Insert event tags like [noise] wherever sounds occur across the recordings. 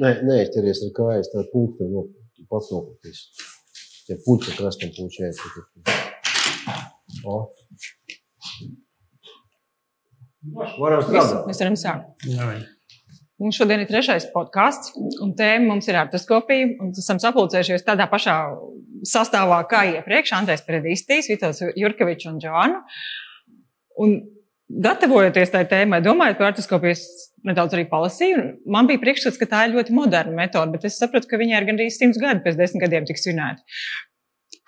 Nē, nē es ķeries ar kājas, tā punkta no pats nokritīs. Tie puķi krastam ēst. O. Varam strādāt. Mēs varam sākt. Jā. Mums šodien ir trešais podkāsts, un tēma mums ir artoskopija. Esam sapulcējušies tādā pašā sastāvā kā iepriekš. Andrēs Predīstīs, Vitos Jurkevičs un Džoana. Un gatavojoties tai tēmai, domājot par artoskopiju, es nedaudz arī palasīju. Man bija priekšstats, ka tā ir ļoti moderna metode, bet es sapratu, ka viņai ir gandrīz simts gadi pēc desmit gadiem tiks svinēta.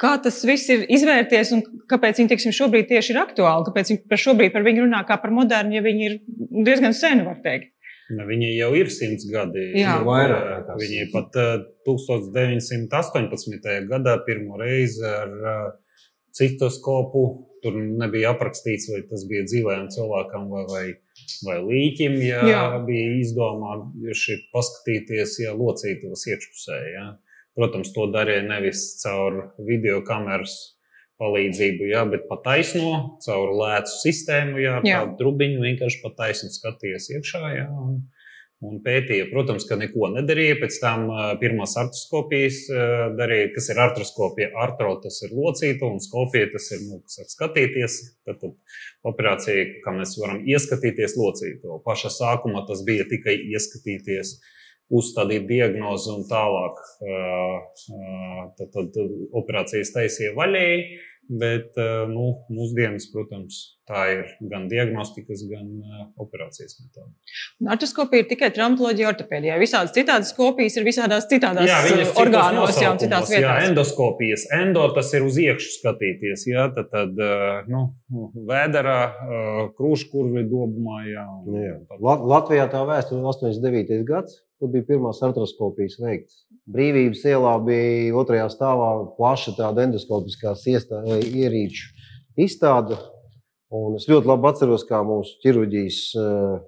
Kā tas viss ir izvērties un kāpēc viņi teiksim, šobrīd tieši ir aktuāli? Kāpēc viņi par šobrīd par viņu runā kā par modernu, ja viņi ir diezgan seni, var teikt? Nu, Viņi jau ir simts gadi. Jā. Ir vairāk Viņi pat uh, 1918. gadā pirmo reizi ar uh, citoskopu. Tur nebija aprakstīts, vai tas bija dzīvajam cilvēkam vai, vai, vai līķim. Ja Jā. bija izdomājuši paskatīties, ja locītos iekšpusē. Ja. Protams, to darīja nevis caur video kameras palīdzību, jā, bet pa taisno, caur lēcu sistēmu, jā, Jā. tādu trubiņu vienkārši pa taisnu skaties iekšā. Jā, un, un pētīja, protams, ka neko nedarīja. Pēc tam pirmās artroskopijas darīja, kas ir artroskopija. Artro tas ir locīta, un skopija tas ir, nu, kas ir skatīties. Tad, tad operācija, kā mēs varam ieskatīties locīto. Paša sākumā tas bija tikai ieskatīties uzstādīt diagnozi un tālāk. Tad, tad operācijas taisīja vaļēji, bet ā, nu, mūsdienas, protams, tā ir gan diagnostikas, gan ā, operācijas metode. Artoskopija ir tikai traumatoloģija, ortopēdijā. Visādas citādas kopijas ir visādās citādās Jā, citos orgānos, jā, un citās nosaukumos, Jā, vietās. endoskopijas. Endo tas ir uz iekšu skatīties. Jā, tad, tad nu, vēderā, krūškurvi dobumā. Jā, Jā. Lat- Latvijā tā vēsture ir 89. gads, kad bija pirmās artroskopijas veikts. Brīvības ielā bija otrajā stāvā plaša tāda endoskopiskās iestā- ierīču izstāde. Un es ļoti labi atceros, kā mūsu ķirurģijas eh,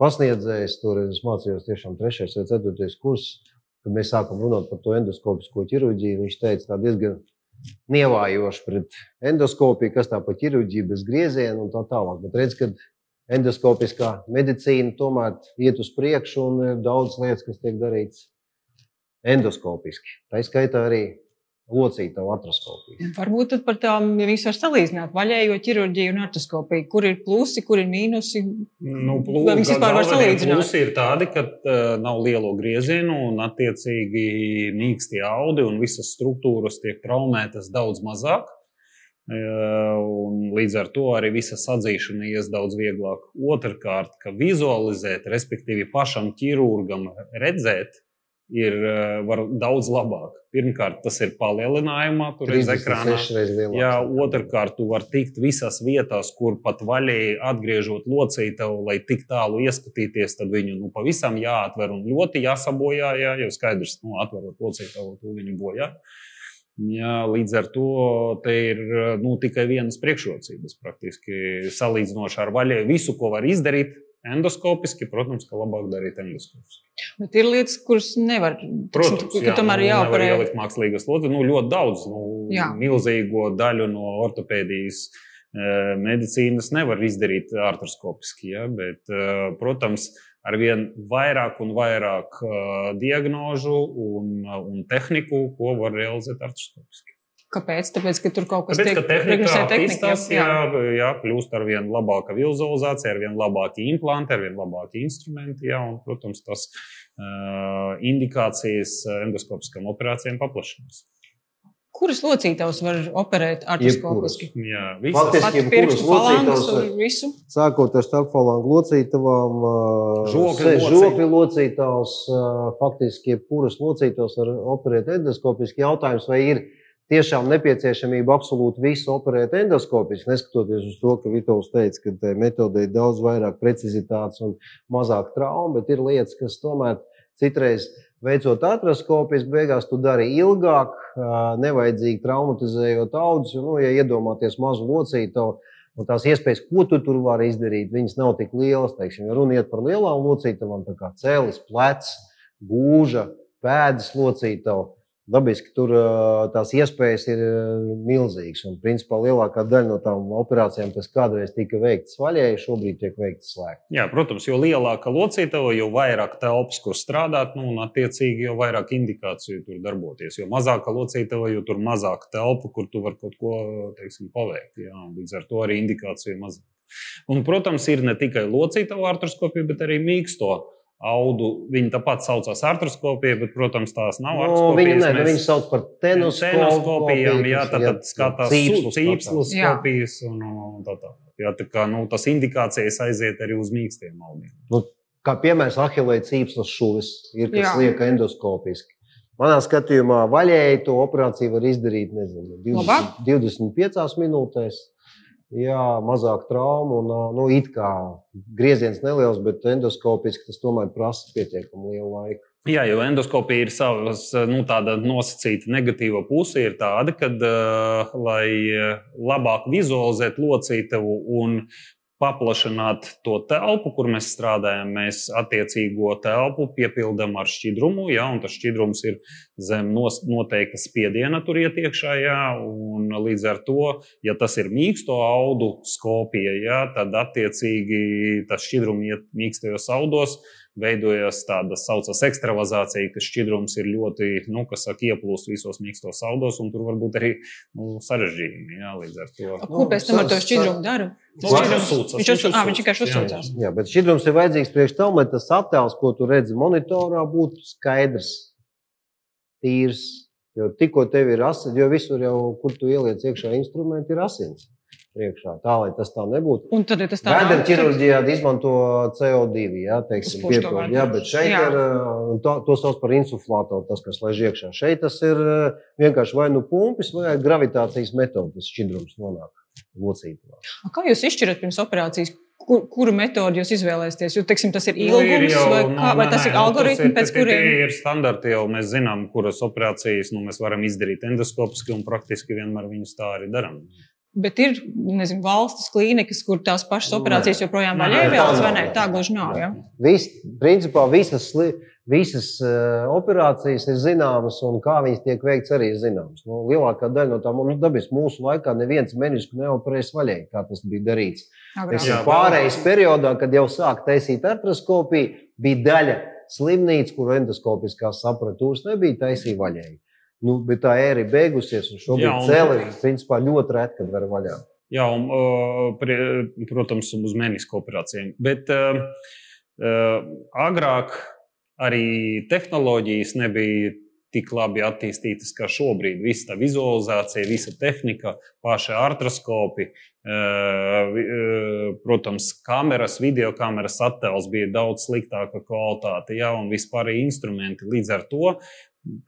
pasniedzējs, toreiz es mācījos tiešām 3. vai 4. kurs, kad mēs sākam runāt par to endoskopisko ķirurģiju. Viņš teica, tā diezgan nievājoši pret endoskopiju, kas tā pa ķirurģiju bez grieziena un tā tālāk. Bet redz, kad endoskopiskā medicīna tomēr iet uz priekšu un ir daudz lietas, kas tiek darītas endoskopiski. Tā izskaitā arī locīta artroskopija. Varbūt par tām ja viņas var salīdzināt vaļējo ķirurģiju un artoskopiju. Kur ir plusi, kur ir mīnusi? Nu, Vai viņas vispār var salīdzināt? Plusi ir tādi, ka uh, nav lielo griezienu un, attiecīgi, mīksti audi un visas struktūras tiek traumētas daudz mazāk. Un līdz ar to arī visa atzīšana ies daudz vieglāk. Otrakārt, ka vizualizēt, respektīvi pašam ķirurgam redzēt, ir uh, var daudz labāk. Pirmkārt, tas ir palielinājumā, tur ir ekrānā. 36 reizes lielāks. Jā, otrkārt, tu vari tikt visās vietās, kur pat vaļēji atgriežot locītavu, lai tik tālu ieskatīties, tad viņu nu, pavisam jāatver un ļoti jāsabojā. Jā, jau skaidrs, nu, atverot locītavu, tu viņu bojā. Jā, līdz ar to te ir nu, tikai vienas priekšrocības. Praktiski salīdzinoši ar vaļēju visu, ko var izdarīt endoskopiski, protams, ka labāk darīt endoskopiski. Bet ir lietas, kuras nevar. Protams, ka tomēr ir nu, jāoperē. ielikt mākslīgas lodes. Nu, ļoti daudz, nu, Jā. milzīgo daļu no ortopēdijas eh, medicīnas nevar izdarīt artroskopiski. Ja? Bet, eh, protams, ar vien vairāk un vairāk diagnožu un, un tehniku, ko var realizēt artroskopiski. Kāpēc? Tāpēc, ka tur kaut kas ka tehnika attīstās, jā. jā, jā, kļūst ar vien labāka vizualizācija, ar vien labāki implanti, ar vien labāki instrumenti. Jā, un, protams, tas uh, indikācijas endoskopiskām operācijām paplašinās. Kuras locītavas var operēt artoskopiski? Jā. Faktiski- pirkstu falangas un visu. Sākot ar starpfalangu locītavām, Žokļu locītavas. faktiski jebkuras locītavas var operēt endoskopiski. Jautājums, vai ir tiešām nepieciešamība absolūti visu operēt endoskopiski, neskatoties uz to, ka Vitovs teica, ka tai metodē ir daudz vairāk precizitātes un mazāk traumu, bet ir lietas, kas tomēr citreiz veicot artroskopijas, beigās tu dari ilgāk, nevajadzīgi traumatizējot audus. Nu, ja iedomāties mazu locītavu, un tās iespējas, ko tu tur vari izdarīt, viņas nav tik lielas. Teiksim, ja runa iet par lielām locītavām, tā kā cēlis, plecs, gūža, pēdas locītavu. Dabiski tur tās iespējas ir milzīgas. Un, principā, lielākā daļa no tām operācijām, kas kādreiz tika veiktas vaļēji, šobrīd tiek veiktas slēgti. Jā, protams, jo lielāka locītava, jo vairāk telpas, kur strādāt, nu, un attiecīgi jau vairāk indikāciju tur darboties. Jo mazāka locītava, jo tur mazāk telpu, kur tu vari kaut ko teiksim, paveikt. Jā, līdz ar to arī indikācija mazāk. Un, protams, ir ne tikai locītava artroskopija, bet arī mīksto audu. Viņi tāpat saucās artroskopija, bet, protams, tās nav Nu, artroskopijas. viņi, ne, Mēs- viņi sauc par Tenoskopijām, jā, tā jā, tad skatās cīpslus, cīpslas, Jā. skopijas un, un tā tālāk. Jā, tā kā nu, tas indikācijas aiziet arī uz mīkstiem audiem. Kā piemērs, ahilēja cīpslas šuvis, ir kas Jā. liek endoskopiski. Manā skatījumā, vaļēji to operāciju var izdarīt nezinu, 20, Labāk? 25 minūtēs. Jā, mazāk traumu. Un, nu, it kā grieziens neliels, bet endoskopiski tas tomēr prasa pietiekami lielu laiku. Jā, jo endoskopija ir savas nu, nosacīta negatīva puse. Ir tāda, ka, uh, lai labāk vizualizētu locītavu un paplašināt to telpu, kur mēs strādājam, mēs attiecīgo telpu piepildām ar šķidrumu. Jā, un tas šķidrums ir zem noteikta spiediena, tur iet iekšā. Jā, un līdz ar to, ja tas ir mīksto audu skopija, jā, tad attiecīgi tas šķidrums iet mīkstajos audos veidojas tāda saucamā ekstravazācija, ka šķidrums ir ļoti, nu, kas saka, ieplūst visos mīkstos audos, un tur var būt arī nu, sarežģījumi. Jā, līdz ar to. Ko pēc tam ar to šķidrumu dara? Uzsūcas, Viņš uzsūcās. Viņš vienkārši uzsūcas, jā. uzsūcās. Jā, bet šķidrums ir vajadzīgs priekš tam, lai tas attēls, ko tu redzi monitorā, būtu skaidrs, tīrs. Jo tikko tev ir asins, jo visur jau, kur tu ieliec iekšā instrumenti, ir asins. Priekšā, tā lai tas tā nebūtu. Un tad, ja tas tā nav, ķirurģijā izmanto CO2, jā, teiksim, piepildu, jā, bet šeit Jā. ir, un to, to sauc par insuflātoru, tas, kas laiž iekšā. Šeit tas ir eh, vienkārši vai nu pumpis, vai gravitācijas metode, tas šķidrums nonāk locītavā. Kā jūs izšķirat pirms operācijas, kur, kuru metodi jūs izvēlēsieties? Jo, teiksim, tas ir Nu, ir ilgums, jau, vai, nu, kā, vai nē, tas nē, ir nu, algoritmi, ir- pēc tie- kuriem Tie ir standarti jau mēs zinām, kuras operācijas nu, mēs varam izdarīt endoskopiski un praktiski vienmēr viņus tā arī darām. Bet ir nezinu, valstis, klīnikas, kur tās pašas Nē. operācijas joprojām vēlas, tā vai ne? Tā gluži nav. Ja? Vis, principā visas, sli- visas uh, operācijas ir zināmas, un kā viņas tiek veikts, arī ir zināmas. Nu, lielākā daļa no tām nu, dabiski mūsu laikā neviens menisku neoperēs vaļēji, kā tas bija darīts. Teiksim, Jā, pārējais periodā, kad jau sāk taisīt artroskopiju, bija daļa slimnīca, kur endoskopiskās aparatūras nebija taisīta vaļēji. Nu, bet tā ēra ir beigusies, un šobrīd un- cēlī, principā, ļoti reti, kad var vaļā. Jā, un, uh, prie, protams, uz menisku operācijām. Bet uh, uh, agrāk arī tehnoloģijas nebija tik labi attīstītas kā šobrīd. Visa tā vizualizācija, visa tehnika, paši artroskopi, vi- uh, protams, kameras, video kameras attēls bija daudz sliktāka kvalitāte, jā, un vispār instrumenti. Līdz ar to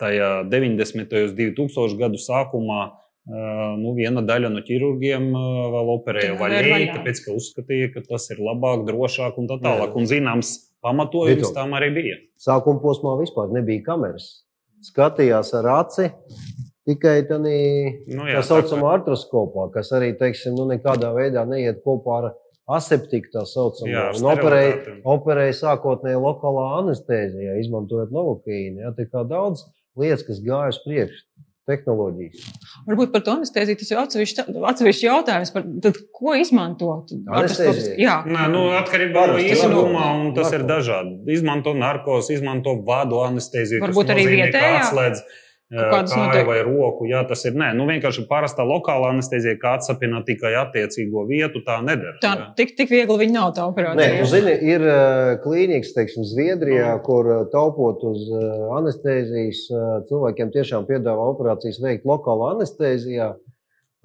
tajā 90. un 2000. gadu sākumā Uh, nu, viena daļa no ķirurgiem vēl operēja vaļēji, tāpēc, ka uzskatīja, ka tas ir labāk, drošāk un tā tālāk. Un zināms pamatojums Vito. tam arī bija. Sākuma posmā vispār nebija kameras. Skatījās ar aci. Tikai tādā Nu, tā saucamā artroskopā, kas arī teiksim, nu, nekādā veidā neiet kopā ar aseptiku. Tā saucamā. Jā, operēja, operēja sākotnēji lokālā anestezijā, izmantojot novokīnu. Ja, tā kā daudz lietas, kas gāja uz priekšu. Tehnoloģijas. Varbūt par to anesteziju tas ir atsevišķs jautājums. Par, tad, ko izmantot? Anestezija? Jā, Nē, nu, atkarībā no narko- un tas ir narko. dažādi. Izmanto narkos, izmanto vādu anesteziju. tas Varbūt arī nozīmē, ka vietējā? Atslēdz kādas noteik- vai roku. Jā, tas ir nē, nu, vienkārši parastā lokālā anestezija, kā atsapina tikai attiecīgo vietu, tā nedara. tā jā. tik, tik viegli viņa nav tā Nē, operācija. tu zini, ir klīnikas, teiksim, Zviedrijā, kur uh, taupot uz anestezijas, cilvēkiem tiešām piedāvā operācijas veikt lokālā anestezijā.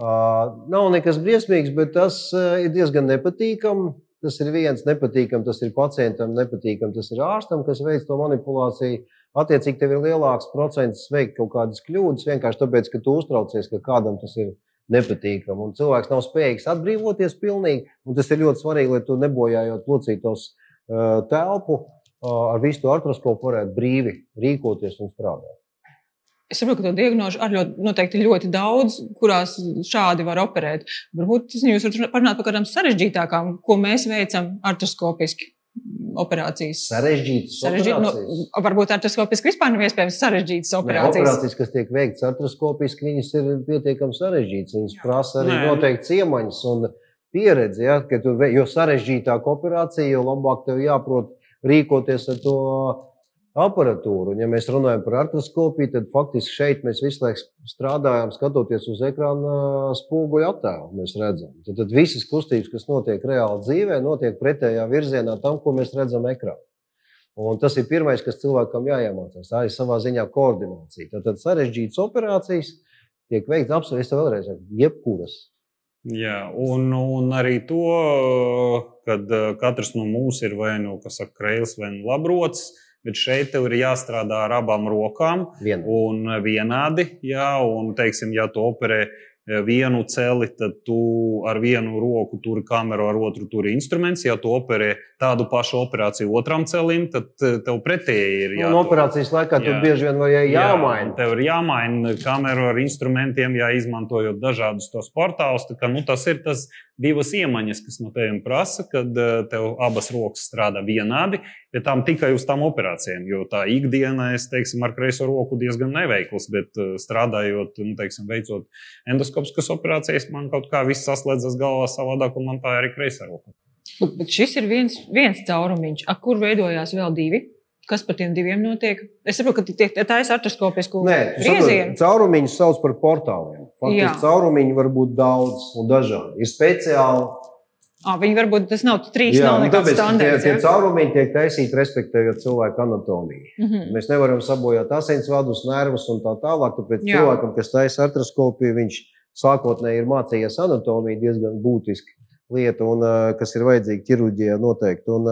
Uh, nav nekas briesmīgs, bet tas uh, ir diezgan nepatīkami. Tas ir viens nepatīkams, tas ir pacientam nepatīkams, tas ir ārstam, kas veic to manipulāciju. Attiecīgi, tev ir lielāks procents veikt kaut kādas kļūdas, vienkārši tāpēc, ka tu uztraucies, ka kādam tas ir nepatīkami. Un cilvēks nav spējīgs atbrīvoties pilnīgi. Un tas ir ļoti svarīgi, lai tu nebojājot locītos uh, telpu, uh, ar visu to artroskopu varētu brīvi rīkoties un strādāt. Es saprotu, ka to diagnožu arī ļoti, noteikti ļoti daudz, kurās šādi var operēt. Varbūt jūs varat parunāt par kādām sarežģītākām, ko mēs veicam artroskopiski. Operācijas. Sarežģītas Sarežģīt, nu, operācijas. varbūt artroskopiski vispār nav iespējams sarežģītas Nē, operācijas. operācijas, kas tiek veikts artroskopiski, viņas ir pietiekami sarežģītas. Viņas Jā. prasa arī Nē. noteikti iemaņas un pieredzi. Ja, ka tu, jo sarežģītāka operācija, jo labāk tev jāprot rīkoties ar to aparatūru. Un, ja mēs runājam par artroskopiju, tad faktiski šeit mēs visu laiku strādājam, skatoties uz ekrāna spoguļu attēlu. Mēs redzam, tad, tad visas kustības, kas notiek reāli dzīvē, notiek pretējā virzienā tam, ko mēs redzam ekrānā. Un tas ir pirmais, kas cilvēkam jāiemācās. Tā ir savā ziņā koordinācija. Tad, tad sarežģītas operācijas tiek veikts absolūti, es tev vēlreiz saku, jebkuras. Jā, un, un arī to, ka katrs no mums ir vai nu krēls vai nu labrots, bet šeit tev ir jāstrādā ar abām rokām Vien. un vienādi. Jā, un, teiksim, ja tu operē vienu celi, tad tu ar vienu roku turi kameru, ar otru turi instruments. Ja tu operē tādu pašu operāciju otram celim, tad eh, tev pretēji ir Un jātur. operācijas laikā tur Jā. bieži vien Jā, un jāmaina. Tev ir jāmaina kameru ar instrumentiem, jāizmantojot dažādus tos portālus. Tā kā, nu, tas ir tas divas iemaņas, kas no tevis prasa, kad eh, tev abas rokas strādā vienādi, bet tam tikai uz tām operācijām. Jo tā ikdienā es teiksim, ar kreiso roku diezgan neveikls, bet eh, strādājot, nu, teiksim, veicot endoskopiskas operācijas, man kaut kā viss saslēdzas galvā savādāk, un man tā ir arī kreisā roka. Bet, bet šis ir viens, viens caurumiņš, ar kur veidojās vēl divi. Kas par tiem diviem notiek? Es saprotu, ka tie- tā ir artroskopisku griezienu. caurumiņus sauc par portāliem. Faktiski caurumiņi var būt daudz un dažādi. Ir speciāli. À, viņi varbūt tas nav trīs, Jā, nav nu, tāpēc tie, standarts. tie ja? caurumiņi tiek taisīti respektējot cilvēku anatomiju. Mhm. Mēs nevaram sabojāt asinsvadus, nervus un tā tālāk. Tāpēc Jā. cilvēkam, kas taisa artroskopiju, viņš sākotnēji ir mācījies anatomiju diezgan būtiski. Lieta, un, kas ir vajadzīga ķirurģijā noteikti. Un,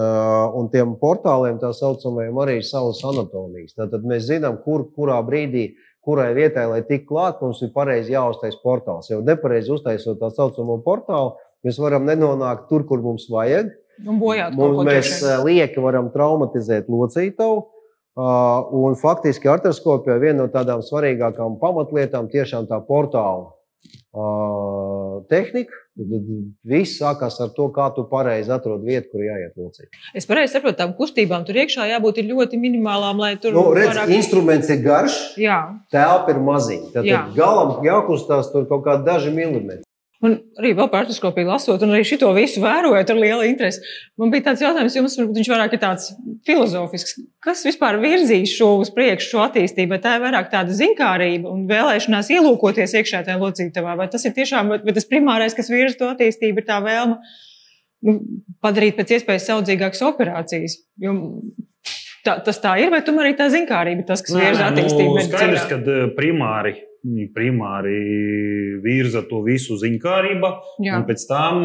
un tiem portāliem, tā saucamajiem, arī ir savas anatomijas. Tad mēs zinām, kur, kurā brīdī, kurai vietai, lai tiktu klāt, mums ir pareizi jāuztais portāls. Jo nepareizi uztaisot tā saucamo portālu, mēs varam nenonākt tur, kur mums vajag. Bojāt Mums, mēs vien. ā, lieki varam traumatizēt locītavu. Uh, un faktiski artroskopija ir viena no tādām svarīgākām pamatlietām, tiešām tā portāla uh, tehnika. Tad Viss sākās ar to, kā tu pareizi atrod vietu, kur jāiet locīt. Es pareizi saprotu, tām kustībām tur iekšā jābūt ļoti minimālām, lai tur Nu, redz, vairāk- instruments ir garš, Jā, telpa ir maziņa. Tad Jā. galam jākustās tur kaut kādi daži milimetri. Un arī vēl par artroskopiju lasot, un arī šito visu vērojot ar lielu interesi. Man bija tāds jautājums, jums varbūt viņš vairāk ir tāds filozofisks. Kas vispār virzīs šo uz priekšu, šo attīstību? Tā ir vairāk tāda zinkārība un vēlēšanās ielūkoties iekšā tajā locītavā? Vai tas ir tiešām, vai tas primārais, kas virza to attīstību, ir tā vēlme nu, padarīt pēc iespējas saudzīgākas operācijas? Jo tā, tas tā ir, vai tomēr arī tā zinkārība tas, kas virza attīstību? nu, skaidrs, ka eh, primāri, primāri virza to visu ziņkārība. Jā. Un pēc tam,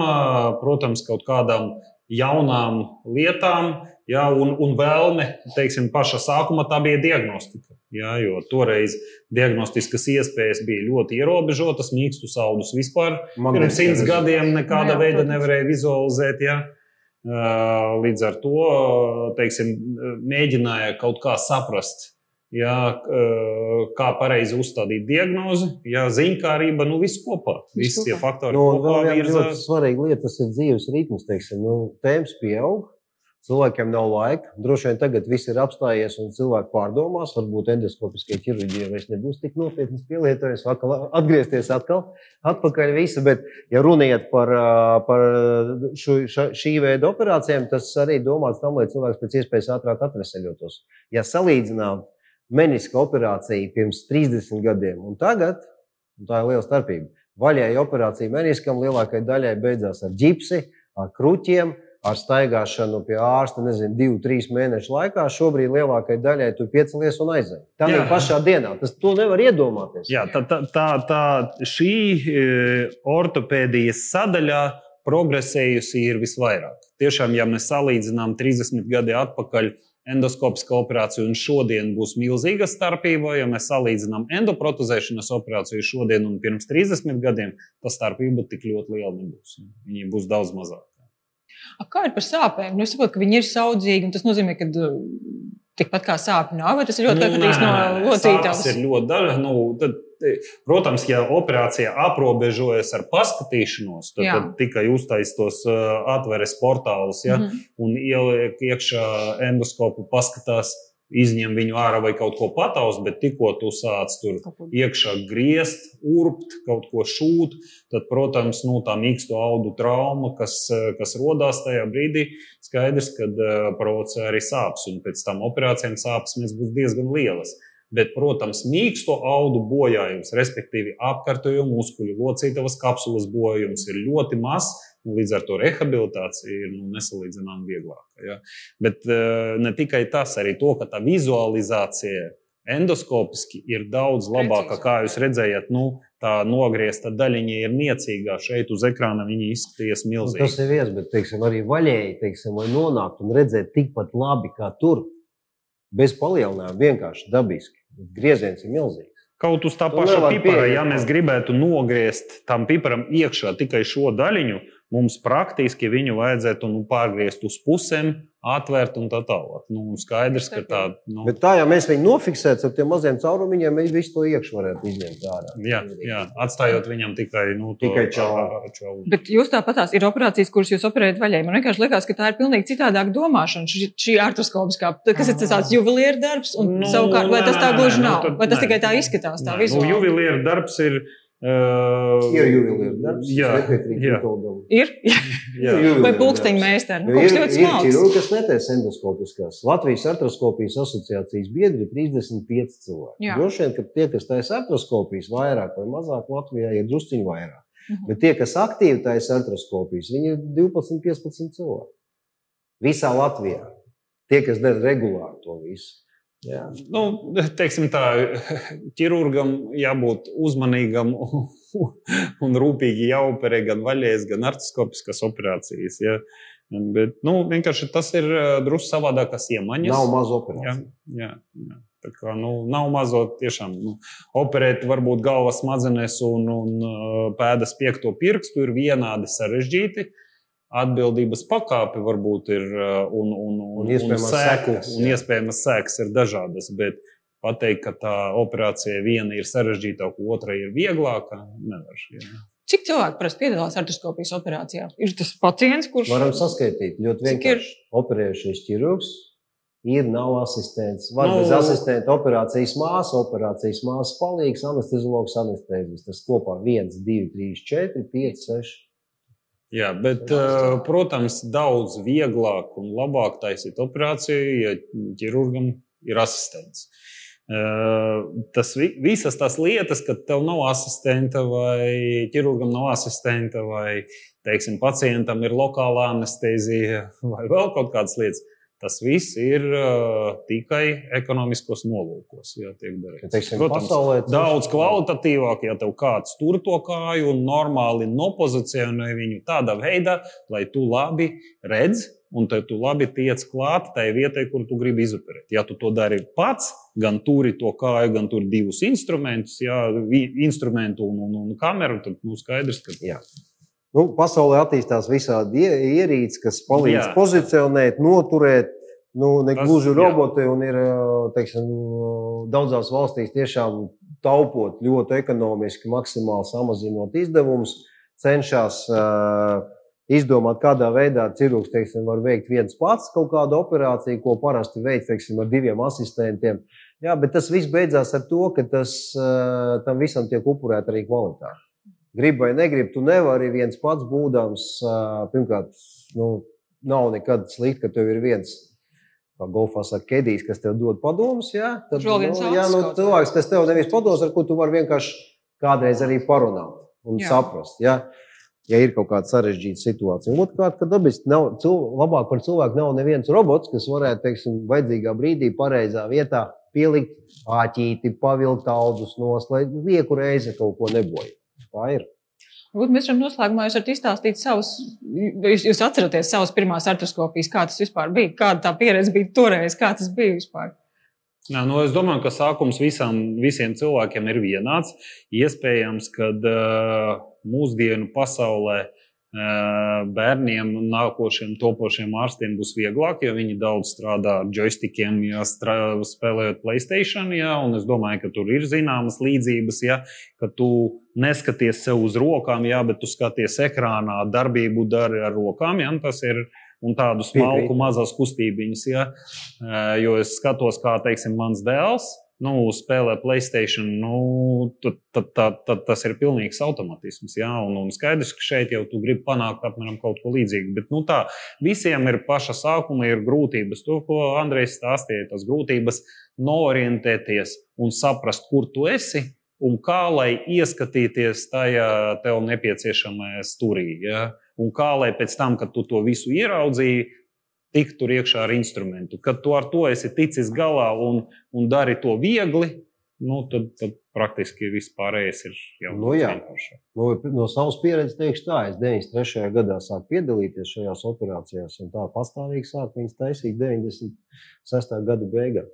protams, kaut kādām jaunām lietām, jā, un, un vēlme, teiksim, paša sākuma tā bija diagnostika. Jā, jo toreiz diagnostiskas iespējas bija ļoti ierobežotas, mīkstu saudus vispār pirms simts gadiem nekāda Jā, veida protams. nevarēja vizualizēt. Jā. Līdz ar to teiksim, mēģināja kaut kā saprast, jā, ā, kā pareizi uzstādīt diagnozi, jā, ziņkārība, nu viss kopā. Visi tie kopā. faktori Nu, kopā virza. ļoti svarīga lieta, tas ir dzīves ritms. Teiksim, nu, temps pieaug, cilvēkiem nav laika. Droši vien tagad viss ir apstājies un cilvēki pārdomās. Varbūt endoskopiskie ķirurģija vairs nebūs tik nopietnas pielietojums. Atkal atgriezties atkal atpakaļ visu. Bet, ja runiet par, ā, par šo, ša, šī veida operācijām, tas arī domāts tam, lai cilvēks pēc iespējas ātrāk atveseļotos. Ja salīdzinām meniska operāciju pirms 30 gadiem un tagad, un tā ir liela starpība. Vaļēja operācija meniskam lielākajai daļai beidzās ar ģipsi, ar kruķiem, ar staigāšanu pie ārsta, nezinu, divu, trīs mēnešu laikā. Šobrīd lielākajai daļai tur piecelies un aizej. Tā ir pašā dienā. Tas to nevar iedomāties. Jā, tā, tā, tā, tā šī e, ortopēdijas sadaļā progresējusi ir visvairāk. Tiešām, ja mēs salīdzinām 30 gadi atpakaļ endoskopiskā operācija un šodien būs milzīga starpība, ja mēs salīdzinām endoprotezēšanas operāciju šodien un pirms 30 gadiem, tā starpība tik ļoti liela nebūs. Viņa būs daudz mazāka. A, kā ir par sāpēm? Nu, es saprotu, ka viņi ir saudzīgi, un tas nozīmē, ka uh, tikpat kā sāpju nav, vai tas ir ļoti atkarīgs no Nu, nē, locītājs. sāpes ir ļoti dažādas. Nu, tad protams, ja operācija aprobežojas ar paskatīšanos, tad, Jā. tad tikai uztais tos uh, atveres portālus ja, Mhm. un ieliek iekšā endoskopu, paskatās, izņem viņu ārā vai kaut ko pataus, bet tikko tu sāc tur iekšā griezt, urbt, kaut ko šūt, tad, protams, nu, tā mīksto audu trauma, kas, eh, kas rodās tajā brīdī, skaidrs, ka uh, provocē arī sāpes, un pēc tam operācijām sāpes mēs būs diezgan lielas. Bet, protams, mīksto audu bojājums, respektīvi apkārtējo muskuļu locītavas kapsulas bojājums, ir ļoti mazs. un Līdz ar to rehabilitācija ir nu, nesalīdzināmāk vieglāka. Ja? Bet uh, ne tikai tas, arī to, ka tā vizualizācija endoskopiski ir daudz labāka. Kā jūs jā. redzējāt, nu, tā nogriezta daļiņa ir niecīgā. Šeit uz ekrāna viņa izskatījās Nu, milzīga. tas ir viens, bet teiksim, arī vaļēji, teiksim, lai nonāktu un redzētu tikpat labi kā tur, bez palielinājuma, vienkārši dabiski. Grieziens ir milzīgs. Kaut uz tā paša pipara, ja mēs gribētu nogriezt tam piparam iekšā tikai šo daļiņu, mums praktiski viņu vajadzētu nu, pārgriezt uz pusēm, atvērt un tā tālāk. Nu, skaidrs, ka tā nu, Bet tā, ja mēs viņu nofiksētu ar tiem maziem caurumiņiem, mēs visu to iekšā varētu izņemt ārā. jā, jā, atstājot viņam tikai, nu, Tikai čauru. Bet jūs tāpatās ir operācijas, kuras jūs operējat vaļēji. Man vienkārši liekas, ka tā ir pilnīgi citādāka domāšana. Šī, šī artroskopiskā, kas ir tas tāds juvelieru darbs, un Nu, savukārt, vai tas tā gluži nu, nav? tad vai tas nē. tikai tā izskatās, tā Nē, Nu, juvelieru darbs ir. Uh, Ir juvelieru darbs, Jā, jā. Ir? jā. Vai pulksteņa meistari? Nu, kas ir, ir ķirurgi, kas netaisa endoskopiskās. Latvijas artroskopijas asociācijas biedri ir 35 cilvēki. Droši vien, ka tie, kas taisa artroskopijas vairāk vai mazāk Latvijā, ir drusciņi vairāk. Mhm. Bet tie, kas aktīvi taisa artroskopijas, viņi ir 12, 15 cilvēki. Visā Latvijā. Tie, kas dara regulāri to visu. Jā. Nu, teiksim tā, ķirurgam jābūt uzmanīgam un rūpīgi jāoperē gan vaļējas, gan artiskopiskas operācijas. Ja. Bet nu, vienkārši tas ir eh, drusku savādākas iemaņas. Nav maz Jā, operāciju. jā, jā. Tā kā, nu, nav mazo tiešām nu, operēt, varbūt galvas smadzenes un, un uh, pēdas piekto pirkstu ir vienādi sarežģīti. Atbildības pakāpe varbūt ir uh, un, un, un, Un iespējamās seku, sekas, un iespējamas sekas ir dažādas. Bet pateikt, ka tā operācija viena ir sarežģītāka, otra ir vieglāka, nevar. Jā. Cik cilvēku parasti piedalās artroskopijas operācijā? Ir tas pacients, kurš Varam saskaitīt ļoti vienkārši. Operējušies ķirurgs. Ir, nav asistents. Var Nu- bez asistenta operācijas māsa, operācijas māsas palīgs, anesteziologs, anestezijas. Tas kopā 1, 2, 3, 4, 5, 6. Jā, bet, uh, protams, daudz vieglāk un labāk taisīt operāciju, ja ķirurgam ir asistents. Uh, Tas vi- visas tās lietas, kad tev nav asistenta vai ķirurgam nav asistenta vai, teiksim, pacientam ir lokālā anestezija [laughs] vai vēl kaut kādas lietas. Tas viss ir uh, tikai ekonomiskos nolūkos. Jā, tiek darīts. Teiksim, Protams, pasaulē daudz kvalitatīvāk, ja tev kāds tur to kāju un normāli nopozicionē viņu tādā veidā, lai tu labi redz un tu labi tiec klāt tai vietai, kur tu gribi izoperēt. Ja tu to dari pats, gan turi to kāju, gan tur divus instrumentus, vi- instrumentu un, un, un kameru, tad nu, skaidrs, ka Jā. Nu, pasaulē attīstās visādi ie- ierīces, kas palīdz. Jā. pozicionēt, noturēt. Nu, ne gluži roboti, un ir teiksim, daudzās valstīs tiešām taupot ļoti ekonomiski, maksimāli samazinot izdevumus, cenšas uh, izdomāt, kādā veidā ķirurgs teiksim, var veikt viens pats kaut kādu operāciju, ko parasti veids teiksim, ar diviem asistentiem. Jā, bet tas viss beidzās ar to, ka tas, uh, tam visam tiek upurēta arī kvalitāte. Gribu vai negribu, tu nevari viens pats būdams. Uh, pirmkārt, nu, nav nekad slikti, ka tev ir viens. Kā golfā saka, kedijs, kas tev dod padomus. Jā, tad, nu, jā, nu, cilvēks, kas tev nevis pados, ar ko tu vari vienkārši kādreiz arī parunāt un Jā. saprast. Jā. Ja ir kaut kāda sarežģīta situācija, un otrkārt, ka dabiski nav cil, labāk par cilvēku nav neviens robots, kas varētu, teiksim, vajadzīgā brīdī, pareizā vietā pielikt āķīti, pavilkt audus nos, lai lieku reizi kaut ko nebojā. Tā ir. Varbūt mēs varam noslēgumā jūs varat izstāstīt savus, jūs, jūs atceraties savas pirmās artroskopijas, kā tas vispār bija, kāda tā pieredze bija toreiz, kā tas bija vispār. Nā, nu es domāju, ka sākums visam, visiem cilvēkiem ir vienāds. Iespējams, ka uh, mūsdienu pasaulē bērniem un nākošiem topošiem ārstiem būs vieglāk, jo viņi daudz strādā ar joystickiem, ja spēlējot Playstation. Ja, un es domāju, ka tur ir zināmas līdzības, ja, ka tu neskaties sev uz rokām, ja, bet tu skaties ekrānā, darbību dari ar rokām. Ja, tas ir un tādu smalku, mazas kustības. Ja, jo es skatos, kā teiksim, mans dēls nu, spēlē Playstation, nu, tad, tad, tad, tad tas ir pilnīgs automatisms. Jā, un, un skaidrs, ka šeit jau tu gribi panākt apmēram kaut ko līdzīgu. Bet nu, tā visiem ir paša sākuma, ir grūtības. To, ko Andrejs stāstīja, tas grūtības norientēties un saprast, kur tu esi. Un kā lai ieskatīties tajā tev nepieciešamajā stūrī, ja? un kā lai pēc tam, kad tu to visu ieraudzīji, tikt tur iekšā ar instrumentu. Kad tu ar to esi ticis galā un, un dari to viegli, nu, tad, tad praktiski viss pārējais ir jau nu, vienkāršāk. Nu, no savas pieredzes teikšu tā, es 93. gadā sāku piedalīties šajās operācijās, un tā pastāvīgi sāku viņas taisīt 96. gada beigās.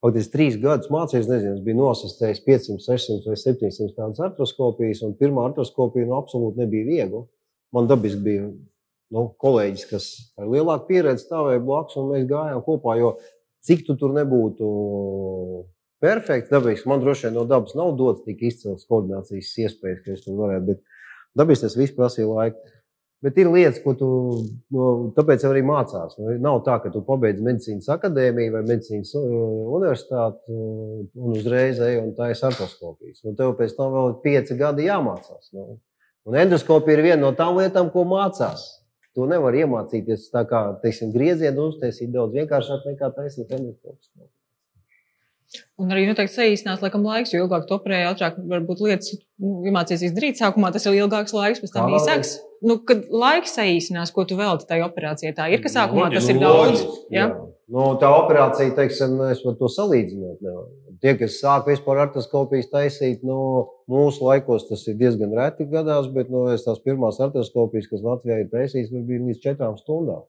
Faktiski trīs gadus mācījos, nezinu, es biju nosistējis 500, 600 vai 700 tādas artroskopijas, un pirmā artroskopija nu, absolūti nebija viegla. Man dabiski bija nu, kolēģis, kas ar lielāku pieredzi stāvēja blakus, un mēs gājām kopā. Jo cik tu tur nebūtu perfekts, dabīgs, man droši vien no dabas nav dots tik izcils koordinācijas iespējas, ka es tur varētu. Bet dabīs tas viss prasīja laiku. Bet ir lietas, ko tu no, tāpēc arī mācās. Nu, nav tā, ka tu pabeidz medicīnas akadēmiju vai medicīnas uh, universitāti uh, un uzreiz ej un ir artoskopijas. Nu, tev pēc tam vēl ir pieci gadi jāmācās. Nu. Un endoskopija ir viena no tām lietām, ko mācās. To nevar iemācīties tā kā teiksim, griezienu uztaisīt daudz vienkāršāk nekā taisīt endoskopas. Un arī noteikti saīsinās laikam laiks, jo ilgāk tu operēji, ātrāk varbūt lietas nu, iemācīsies darīt. Sākumā tas ir ilgāks laiks, pēc tam īsāks. Nu, kad laiks saīsinās, ko tu velti tajā operācijā, tā ir, ka sākumā loģiski, tas ir daudz. Loģiski, jā. Jā. Nu, tā operācija, teiksim, es varu to salīdzināt. Nevar. Tie, kas sāk vispār artoskopijas taisīt, nu, mūsu laikos tas ir diezgan reti gadās, bet nu, tās pirmās artoskopijas, kas Latvijā ir taisītas, bija līdz četrām stundām.